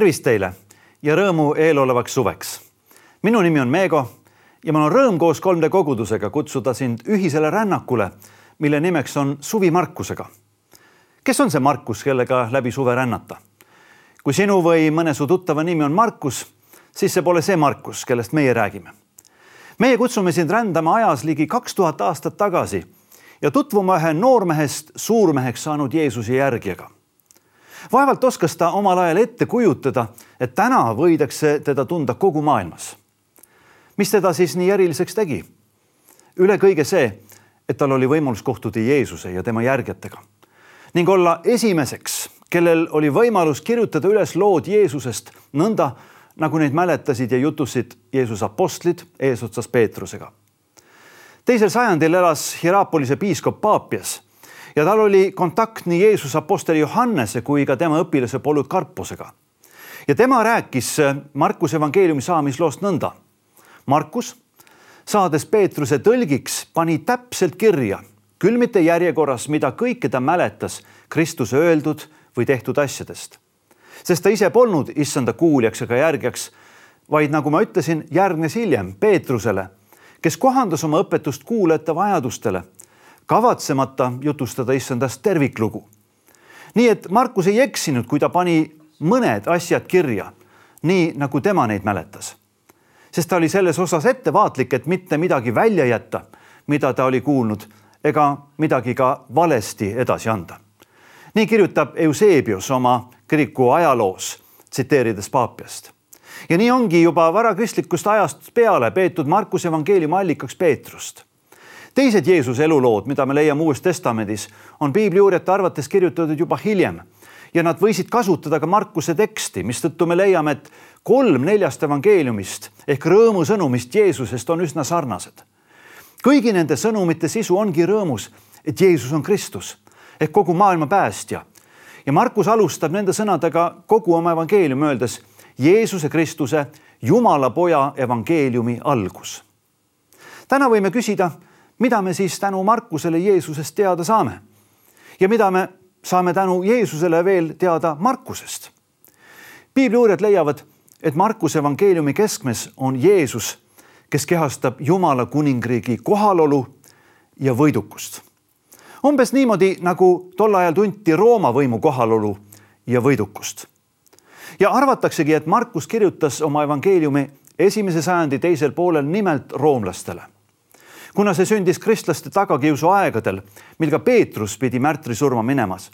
tervist teile ja rõõmu eelolevaks suveks. minu nimi on Meego ja mul on rõõm koos 3D kogudusega kutsuda sind ühisele rännakule, mille nimeks on Suvi Markusega. kes on see Markus, kellega läbi suve rännata? kui sinu või mõne su tuttava nimi on Markus, siis see pole see Markus, kellest meie räägime. meie kutsume sind rändama ajas ligi kaks tuhat aastat tagasi ja tutvuma ühe noormehest suurmeheks saanud Jeesuse järgijaga vaevalt oskas ta omal ajal ette kujutada, et täna võidakse teda tunda kogu maailmas. mis teda siis nii eriliseks tegi? üle kõige see, et tal oli võimalus kohtuda Jeesuse ja tema järgijatega ning olla esimeseks, kellel oli võimalus kirjutada üles lood Jeesusest nõnda, nagu neid mäletasid ja jutusid Jeesuse apostlid eesotsas Peetrusega. teisel sajandil elas Hierapolise piiskop Paapias ja tal oli kontakt nii Jeesuse Apostoli Johannese kui ka tema õpilase Polükarposega. ja tema rääkis äh, Markuse evangeeliumi saamisloost nõnda. Markus, saades Peetruse tõlgiks, pani täpselt kirja, küll mitte järjekorras, mida kõike ta mäletas Kristuse öeldud või tehtud asjadest. sest ta ise polnud issanda kuuljaks ega järgjaks, vaid nagu ma ütlesin, järgnes hiljem Peetrusele, kes kohandas oma õpetust kuulajate vajadustele kavatsemata jutustada issandast terviklugu. nii et Markus ei eksinud, kui ta pani mõned asjad kirja, nii nagu tema neid mäletas. sest ta oli selles osas ettevaatlik, et mitte midagi välja jätta, mida ta oli kuulnud ega midagi ka valesti edasi anda. nii kirjutab Eusebius oma kiriku ajaloos, tsiteerides paapiast. ja nii ongi juba varakristlikust ajast peale peetud Markuse evangeeliumi allikaks Peetrust teised Jeesuse elulood, mida me leiame Uues Testamendis, on piibliuurijate arvates kirjutatud juba hiljem ja nad võisid kasutada ka Markuse teksti, mistõttu me leiame, et kolm neljast evangeeliumist ehk rõõmusõnumist Jeesusest on üsna sarnased. kõigi nende sõnumite sisu ongi rõõmus, et Jeesus on Kristus ehk kogu maailma päästja. ja Markus alustab nende sõnadega kogu oma evangeeliumi öeldes Jeesuse Kristuse, Jumala poja evangeeliumi algus. täna võime küsida mida me siis tänu Markusele Jeesusest teada saame? ja mida me saame tänu Jeesusele veel teada Markusest? piibliuurijad leiavad, et Markuse evangeeliumi keskmes on Jeesus, kes kehastab Jumala kuningriigi kohalolu ja võidukust. umbes niimoodi, nagu tol ajal tunti Rooma võimu kohalolu ja võidukust. ja arvataksegi, et Markus kirjutas oma evangeeliumi esimese sajandi teisel poolel nimelt roomlastele kuna see sündis kristlaste tagakiusu aegadel, mil ka Peetrus pidi märtrisurma minemas,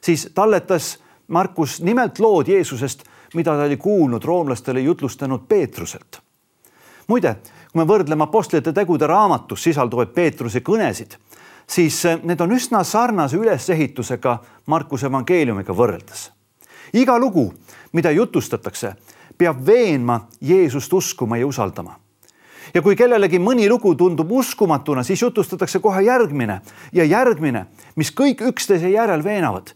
siis talletas Markus nimelt lood Jeesusest, mida ta oli kuulnud roomlastele jutlustanud Peetruselt. muide, kui me võrdleme Apostlite tegude raamatus sisalduvaid Peetruse kõnesid, siis need on üsna sarnase ülesehitusega Markuse evangeeliumiga võrreldes. iga lugu, mida jutustatakse, peab veenma Jeesust uskuma ja usaldama ja kui kellelegi mõni lugu tundub uskumatuna, siis jutustatakse kohe järgmine ja järgmine, mis kõik üksteise järel veenavad,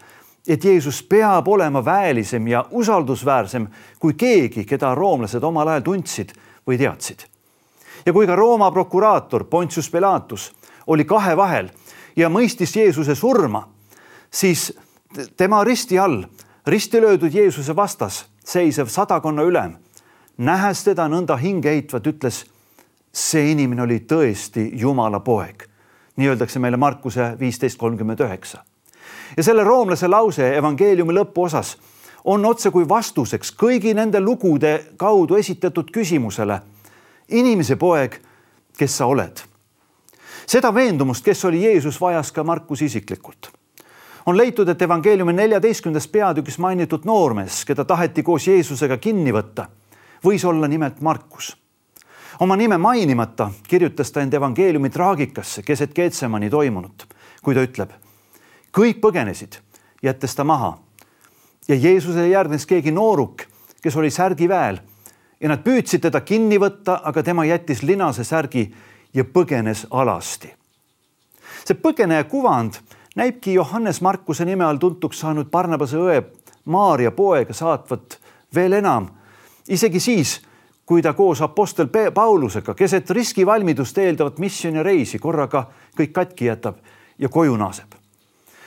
et Jeesus peab olema väelisem ja usaldusväärsem kui keegi, keda roomlased omal ajal tundsid või teadsid. ja kui ka Rooma prokuraator Pontius Pilatus oli kahe vahel ja mõistis Jeesuse surma, siis tema risti all, risti löödud Jeesuse vastas seisev sadakonna ülem, nähes teda nõnda hinge heitvat, ütles see inimene oli tõesti Jumala poeg. nii öeldakse meile Markuse viisteist kolmkümmend üheksa. ja selle roomlase lause evangeeliumi lõpuosas on otsekui vastuseks kõigi nende lugude kaudu esitatud küsimusele. inimese poeg, kes sa oled? seda veendumust, kes oli Jeesus, vajas ka Markus isiklikult on leitud, et evangeeliumi neljateistkümnendas peatükis mainitud noormees, keda taheti koos Jeesusega kinni võtta, võis olla nimelt Markus oma nime mainimata kirjutas ta end evangeeliumi traagikasse keset Keetsemani toimunut, kui ta ütleb, kõik põgenesid, jättes ta maha. ja Jeesusele järgnes keegi nooruk, kes oli särgiväel ja nad püüdsid teda kinni võtta, aga tema jättis linase särgi ja põgenes alasti. see põgeneja kuvand näibki Johannes Markuse nime all tuntuks saanud Barnabase õe Maarja poega saatvat veel enam, isegi siis kui ta koos Apostel Paulusega keset riskivalmidust eeldavat missioonireisi korraga kõik katki jätab ja koju naaseb.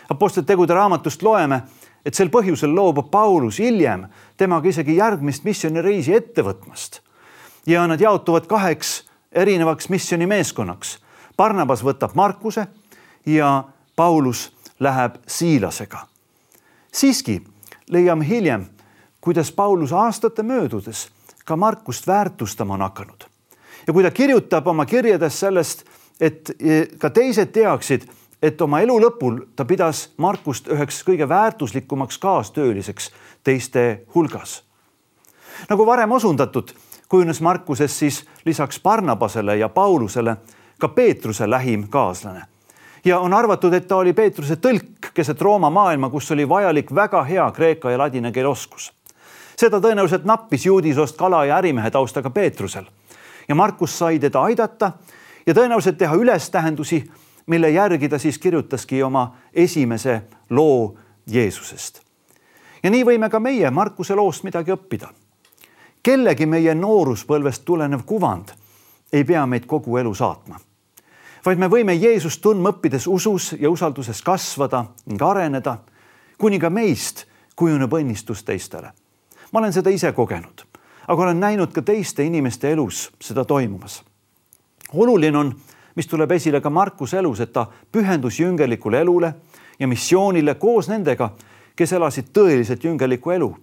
Apostlite tegude raamatust loeme, et sel põhjusel loobub Paulus hiljem temaga isegi järgmist missioonireisi ette võtmast. ja nad jaotuvad kaheks erinevaks missioonimeeskonnaks. Barnabas võtab Markuse ja Paulus läheb Siilasega. siiski leiame hiljem, kuidas Paulus aastate möödudes ka Markust väärtustama on hakanud. ja kui ta kirjutab oma kirjades sellest, et e, ka teised teaksid, et oma elu lõpul ta pidas Markust üheks kõige väärtuslikumaks kaastööliseks teiste hulgas. nagu varem osundatud, kujunes Markuses siis lisaks Barnabasele ja Paulusele ka Peetruse lähim kaaslane ja on arvatud, et ta oli Peetruse tõlk keset Rooma maailma, kus oli vajalik väga hea kreeka ja ladina keele oskus. Seda tõenäoliselt nappis juudisoost kala ja ärimehe taustaga Peetrusel ja Markus sai teda aidata ja tõenäoliselt teha ülestähendusi, mille järgi ta siis kirjutaski oma esimese loo Jeesusest. ja nii võime ka meie Markuse loost midagi õppida. kellegi meie nooruspõlvest tulenev kuvand ei pea meid kogu elu saatma vaid me võime Jeesust tundma õppides usus ja usalduses kasvada ning areneda, kuni ka meist kujuneb õnnistus teistele. Ma olen seda ise kogenud, aga olen näinud ka teiste inimeste elus seda toimumas. oluline on, mis tuleb esile ka Markuse elus, et ta pühendus jüngelikule elule ja missioonile koos nendega, kes elasid tõeliselt jüngelikku elu.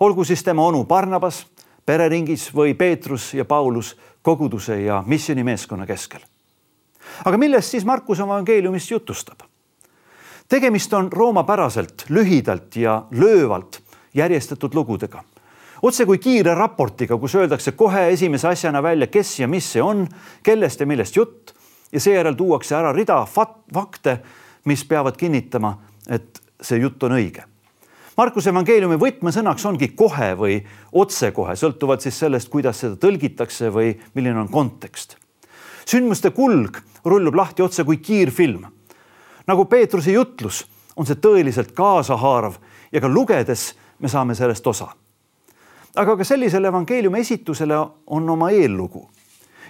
olgu siis tema onu Barnabas pereringis või Peetrus ja Paulus koguduse ja missioonimeeskonna keskel aga millest siis Markus evangeeliumis jutustab? tegemist on roomapäraselt, lühidalt ja löövalt järjestatud lugudega. otse kui kiire raportiga, kus öeldakse kohe esimese asjana välja, kes ja mis see on, kellest ja millest jutt ja seejärel tuuakse ära rida fakte, mis peavad kinnitama, et see jutt on õige. Markuse evangeeliumi võtmesõnaks ongi kohe või otsekohe, sõltuvalt siis sellest, kuidas seda tõlgitakse või milline on kontekst sündmuste kulg rullub lahti otse kui kiirfilm. nagu Peetruse jutlus, on see tõeliselt kaasahaarav ja ka lugedes me saame sellest osa. aga ka sellisele evangeeliumi esitusele on oma eellugu.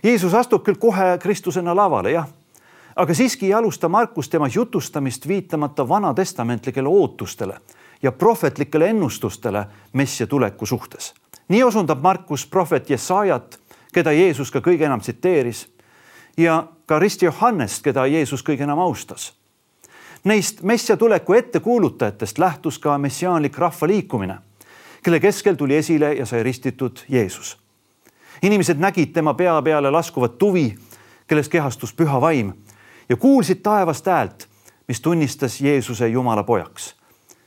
Jeesus astub küll kohe Kristusena lavale, jah, aga siiski ei alusta Markus tema jutustamist viitamata vanatestamentlikele ootustele ja prohvetlikele ennustustele messia tuleku suhtes. nii osundab Markus prohvet Jesajat, keda Jeesus ka kõige enam tsiteeris ja ka risti Johannest, keda Jeesus kõige enam austas. Neist messia tuleku ettekuulutajatest lähtus ka messiaanlik rahvaliikumine, kelle keskel tuli esile ja sai ristitud Jeesus. inimesed nägid tema pea peale laskuvat tuvi, kelles kehastus püha vaim ja kuulsid taevast häält, mis tunnistas Jeesuse Jumala pojaks.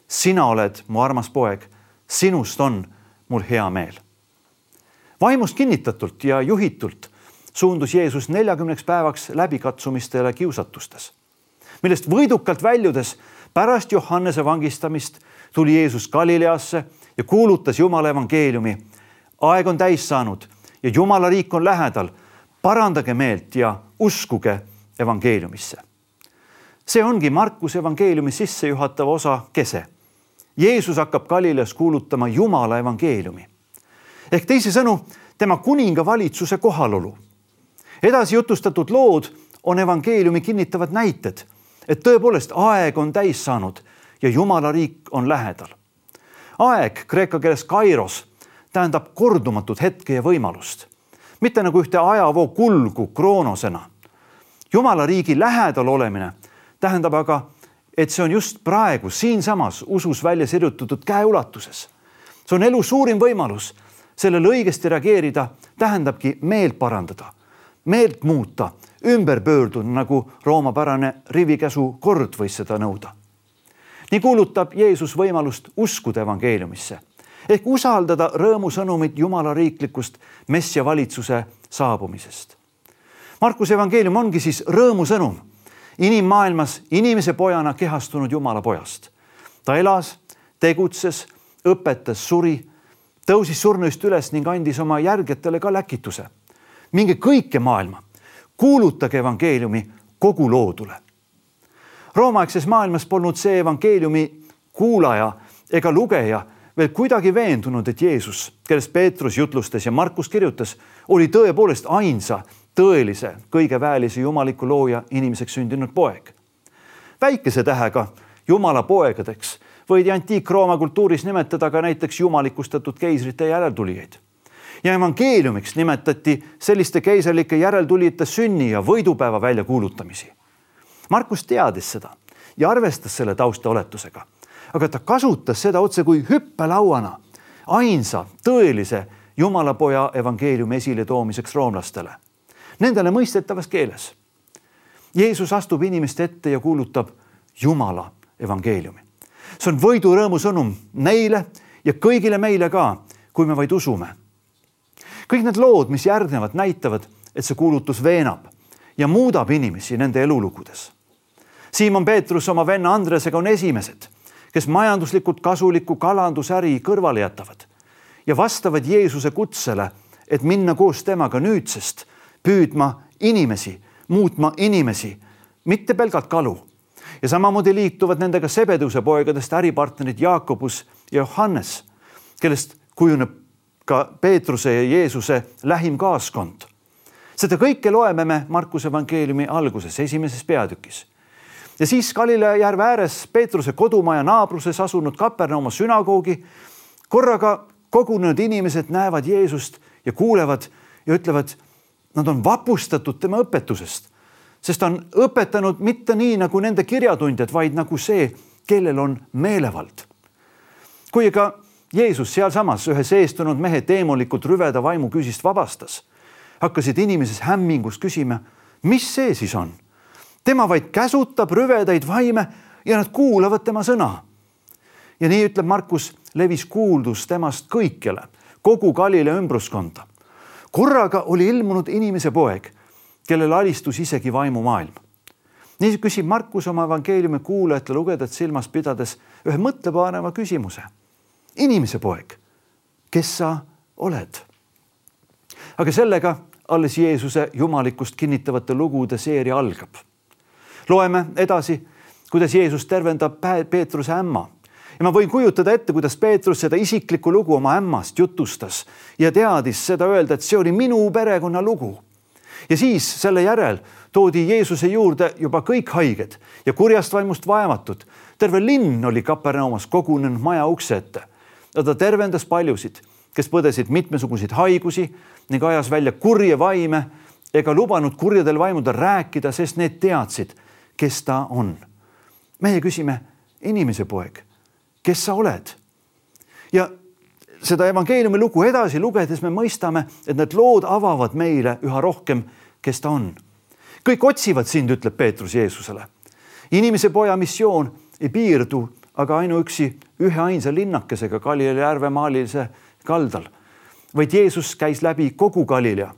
sina oled mu armas poeg, sinust on mul hea meel. vaimust kinnitatult ja juhitult suundus Jeesus neljakümneks päevaks läbikatsumistele kiusatustes, millest võidukalt väljudes pärast Johannese vangistamist tuli Jeesus Galileasse ja kuulutas Jumala evangeeliumi. aeg on täis saanud ja Jumala riik on lähedal. parandage meelt ja uskuge evangeeliumisse. see ongi Markuse evangeeliumi sissejuhatava osa kese. Jeesus hakkab Galileas kuulutama Jumala evangeeliumi ehk teisisõnu tema kuningavalitsuse kohalolu edasi jutustatud lood on evangeeliumi kinnitavad näited, et tõepoolest aeg on täis saanud ja Jumala riik on lähedal. aeg kreeka keeles kairos tähendab kordumatut hetke ja võimalust, mitte nagu ühte ajavoo kulgu kroonosena. Jumala riigi lähedal olemine tähendab aga, et see on just praegu siinsamas usus välja sirutatud käeulatuses. see on elu suurim võimalus, sellele õigesti reageerida tähendabki meelt parandada meelt muuta, ümber pöörduda, nagu roomapärane rivikäsu kord võis seda nõuda. nii kuulutab Jeesus võimalust uskuda evangeeliumisse ehk usaldada rõõmusõnumit Jumala riiklikust messia valitsuse saabumisest. Markuse evangeelium ongi siis rõõmusõnum inimmaailmas inimese pojana kehastunud Jumala pojast. ta elas, tegutses, õpetas, suri, tõusis surnuist üles ning andis oma järgijatele ka läkituse minge kõike maailma, kuulutage evangeeliumi kogu loodule. Roomaaegses maailmas polnud see evangeeliumi kuulaja ega lugeja veel kuidagi veendunud, et Jeesus, kellest Peetrus jutlustas ja Markus kirjutas, oli tõepoolest ainsa tõelise, kõige väelise jumaliku looja inimeseks sündinud poeg. väikese tähega jumala poegadeks võidi antiik-Rooma kultuuris nimetada ka näiteks jumalikustatud keisrite järeltulijaid. Ja evangeeliumiks nimetati selliste keiserlike järeltulijate sünni ja võidupäeva väljakuulutamisi. Markus teadis seda ja arvestas selle taustaoletusega, aga ta kasutas seda otse kui hüppelauana ainsa tõelise jumalapoja evangeeliumi esiletoomiseks roomlastele, nendele mõistetavas keeles. Jeesus astub inimeste ette ja kuulutab Jumala evangeeliumi. see on võidurõõmu sõnum neile ja kõigile meile ka, kui me vaid usume. Kõik need lood, mis järgnevad, näitavad, et see kuulutus veenab ja muudab inimesi nende elulugudes. Siimon Peetrus oma venna Andresega on esimesed, kes majanduslikult kasulikku kalandusäri kõrvale jätavad ja vastavad Jeesuse kutsele, et minna koos temaga nüüdsest püüdma inimesi, muutma inimesi, mitte pelgalt kalu ja samamoodi liituvad nendega Sebeduse poegadest äripartnerid Jaakobus ja Johannes, kellest kujuneb ka Peetruse ja Jeesuse lähim kaaskond. seda kõike loeme me Markuse evangeeliumi alguses, esimeses peatükis. ja siis Galilea järve ääres Peetruse kodumaja naabruses asunud Kapernauma sünagoogi korraga kogunenud inimesed näevad Jeesust ja kuulevad ja ütlevad, nad on vapustatud tema õpetusest sest ta on õpetanud mitte nii nagu nende kirjatundjad, vaid nagu see, kellel on meelevald. kui aga Jeesus sealsamas ühe seestunud mehe teemulikult rüveda vaimu küüsist vabastas, hakkasid inimeses hämmingus küsima, mis see siis on? tema vaid käsutab rüvedaid vaime ja nad kuulavad tema sõna. ja nii ütleb Markus, levis kuuldus temast kõikjale, kogu Galilea ümbruskonda. korraga oli ilmunud inimese poeg kellele alistus isegi vaimumaailm. nii küsib Markus oma evangeeliumi kuulajate lugejat silmas pidades ühe mõtlepaneva küsimuse. Inimese poeg, kes sa oled? aga sellega alles Jeesuse jumalikkust kinnitavate lugude seeria algab. loeme edasi, kuidas Jeesus tervendab Peetruse ämma ja ma võin kujutada ette, kuidas Peetrus seda isiklikku lugu oma ämmast jutustas ja teadis seda öelda, et see oli minu perekonna lugu ja siis selle järel toodi Jeesuse juurde juba kõik haiged ja kurjast vaimust vaevatud. terve linn oli Kapernaumas kogunenud maja ukse ette ja ta tervendas paljusid, kes põdesid mitmesuguseid haigusi ning ajas välja kurje vaime ega lubanud kurjadel vaimudel rääkida, sest need teadsid, kes ta on. meie küsime, inimese poeg, kes sa oled? ja seda evangeeliumi lugu edasi lugedes me mõistame, et need lood avavad meile üha rohkem, kes ta on. kõik otsivad sind, ütleb Peetrus Jeesusele. inimese poja missioon ei piirdu aga ainuüksi üheainsa linnakesega Galilea järve maalilise kaldal, vaid Jeesus käis läbi kogu Galilea,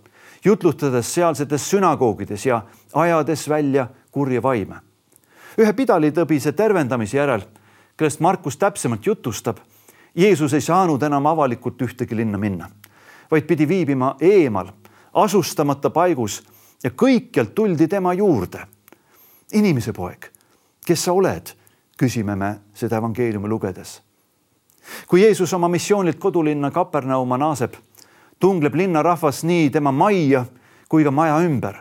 jutlustades sealsetes sünagoogides ja ajades välja kurje vaime. ühe pidalitõbise tervendamise järel, kellest Markus täpsemalt jutustab Jeesus ei saanud enam avalikult ühtegi linna minna, vaid pidi viibima eemal, asustamata paigus ja kõikjalt tuldi tema juurde. inimese poeg, kes sa oled, küsime me seda evangeeliumi lugedes. kui Jeesus oma missioonilt kodulinna Kapernauma naaseb, tungleb linnarahvas nii tema majja kui ka maja ümber.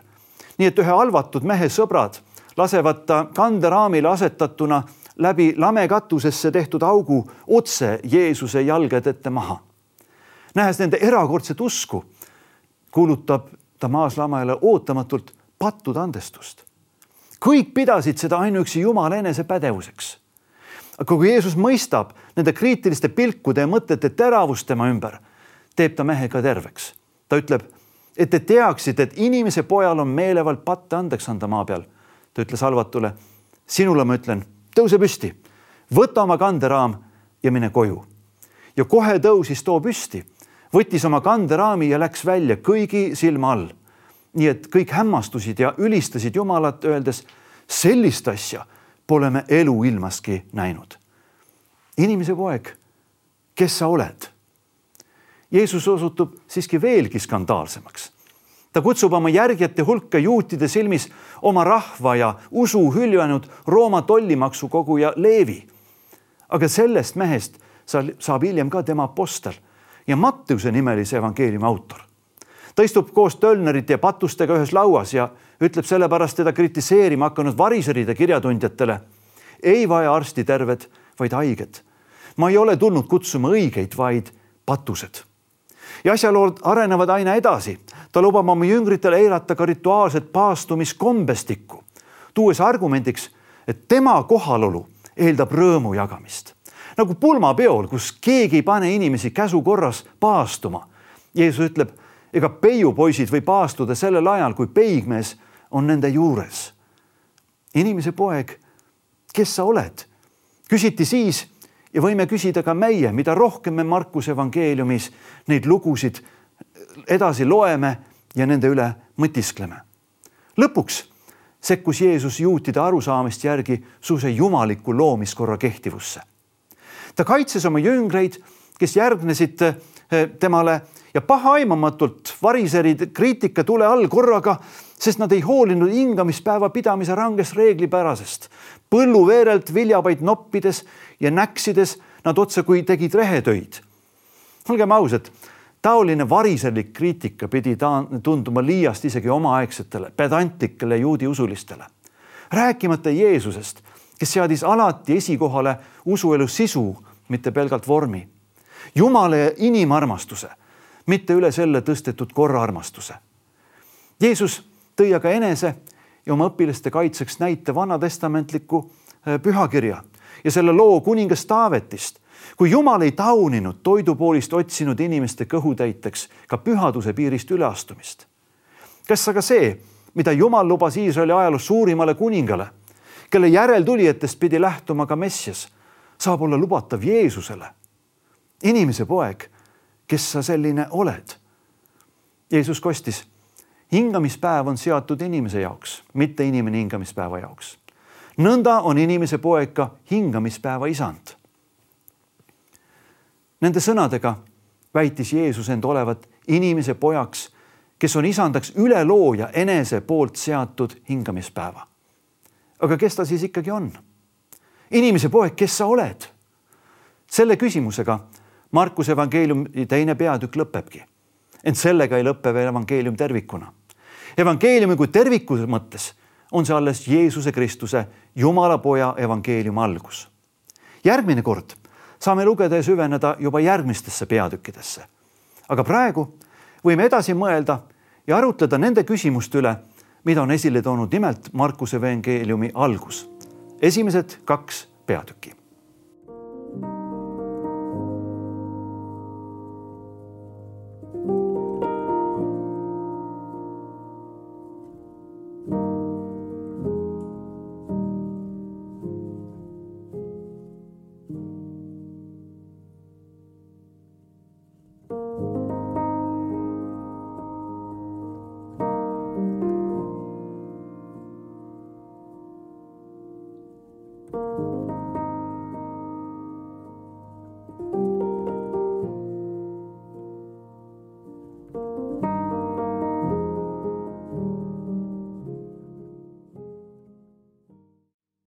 nii et ühe halvatud mehe sõbrad lasevad ta kanderaamile asetatuna läbi lamekatusesse tehtud augu otse Jeesuse jalgade ette maha. nähes nende erakordset usku, kuulutab ta maaslamajale ootamatult pattude andestust. Kõik pidasid seda ainuüksi Jumala enesepädevuseks. aga kui Jeesus mõistab nende kriitiliste pilkude ja mõtete teravust tema ümber, teeb ta mehe ka terveks. ta ütleb, et te teaksite, et inimese pojal on meelevald patte andeks anda maa peal. ta ütles halvatule, sinule ma ütlen tõuse püsti, võta oma kanderaam ja mine koju. ja kohe tõusis too püsti, võttis oma kanderaami ja läks välja kõigi silma all. Nii et kõik hämmastusid ja ülistasid Jumalat, öeldes sellist asja pole me eluilmaski näinud. inimese poeg, kes sa oled? Jeesus osutub siiski veelgi skandaalsemaks ta kutsub oma järgijate hulka juutide silmis oma rahva ja usu hüljanud Rooma tollimaksukoguja Leevi. aga sellest mehest saab hiljem ka tema apostel ja Matteuse nimelise evangeeliumi autor. Ta istub koos tölnerite ja patustega ühes lauas ja ütleb sellepärast teda kritiseerima hakanud variseride kirjatundjatele. ei vaja arsti terved, vaid haiged. ma ei ole tulnud kutsuma õigeid, vaid patused. ja asjalood arenevad aina edasi. ta lubab oma jüngritele eirata ka rituaalset paastumiskombestikku, tuues argumendiks, et tema kohalolu eeldab rõõmu jagamist. nagu pulmapeol, kus keegi ei pane inimesi käsu korras paastuma. Jeesus ütleb, ega peiupoisid või paastuda sellel ajal, kui peigmees on nende juures. inimese poeg, kes sa oled? küsiti siis ja võime küsida ka meie, mida rohkem me Markuse evangeeliumis neid lugusid edasi loeme ja nende üle mõtiskleme. lõpuks sekkus Jeesus juutide arusaamist järgi suuse jumaliku loomiskorra kehtivusse. ta kaitses oma jüngreid, kes järgnesid eh, temale ja pahaaimamatult variserid kriitika tule all korraga, sest nad ei hoolinud hingamispäeva pidamise rangest reeglipärasest. põlluveerelt viljapaid noppides ja näksides nad otsekui tegid rehetöid. olgem ausad taoline variserlik kriitika pidi ta tunduma liiast isegi omaaegsetele pedantlikele juudi usulistele. rääkimata Jeesusest, kes seadis alati esikohale usuelu sisu, mitte pelgalt vormi. Jumala ja inimarmastuse, mitte üle selle tõstetud korraarmastuse. Jeesus tõi aga enese ja oma õpilaste kaitseks näite vanatestamentliku äh, pühakirja ja selle loo kuningas Taavetist kui Jumal ei tauninud toidupoolist otsinud inimeste kõhutäiteks ka pühaduse piirist üleastumist. kas aga see, mida Jumal lubas Iisraeli ajaloos suurimale kuningale, kelle järeltulijatest pidi lähtuma ka Messias, saab olla lubatav Jeesusele? inimese poeg, kes sa selline oled? Jeesus kostis, hingamispäev on seatud inimese jaoks, mitte inimene hingamispäeva jaoks. nõnda on inimese poeg ka hingamispäeva isand Nende sõnadega väitis Jeesus end olevat inimese pojaks, kes on isandaks ülelooja enese poolt seatud hingamispäeva. aga kes ta siis ikkagi on? inimese poeg, kes sa oled? selle küsimusega Markuse evangeeliumi teine peatükk lõpebki. ent sellega ei lõpe veel evangeelium tervikuna. evangeeliumi kui terviku mõttes on see alles Jeesuse Kristuse, Jumala poja evangeeliumi algus. järgmine kord saame lugeda ja süveneda juba järgmistesse peatükkidesse. aga praegu võime edasi mõelda ja arutleda nende küsimuste üle, mida on esile toonud nimelt Markuse evangeeliumi algus, esimesed kaks peatükki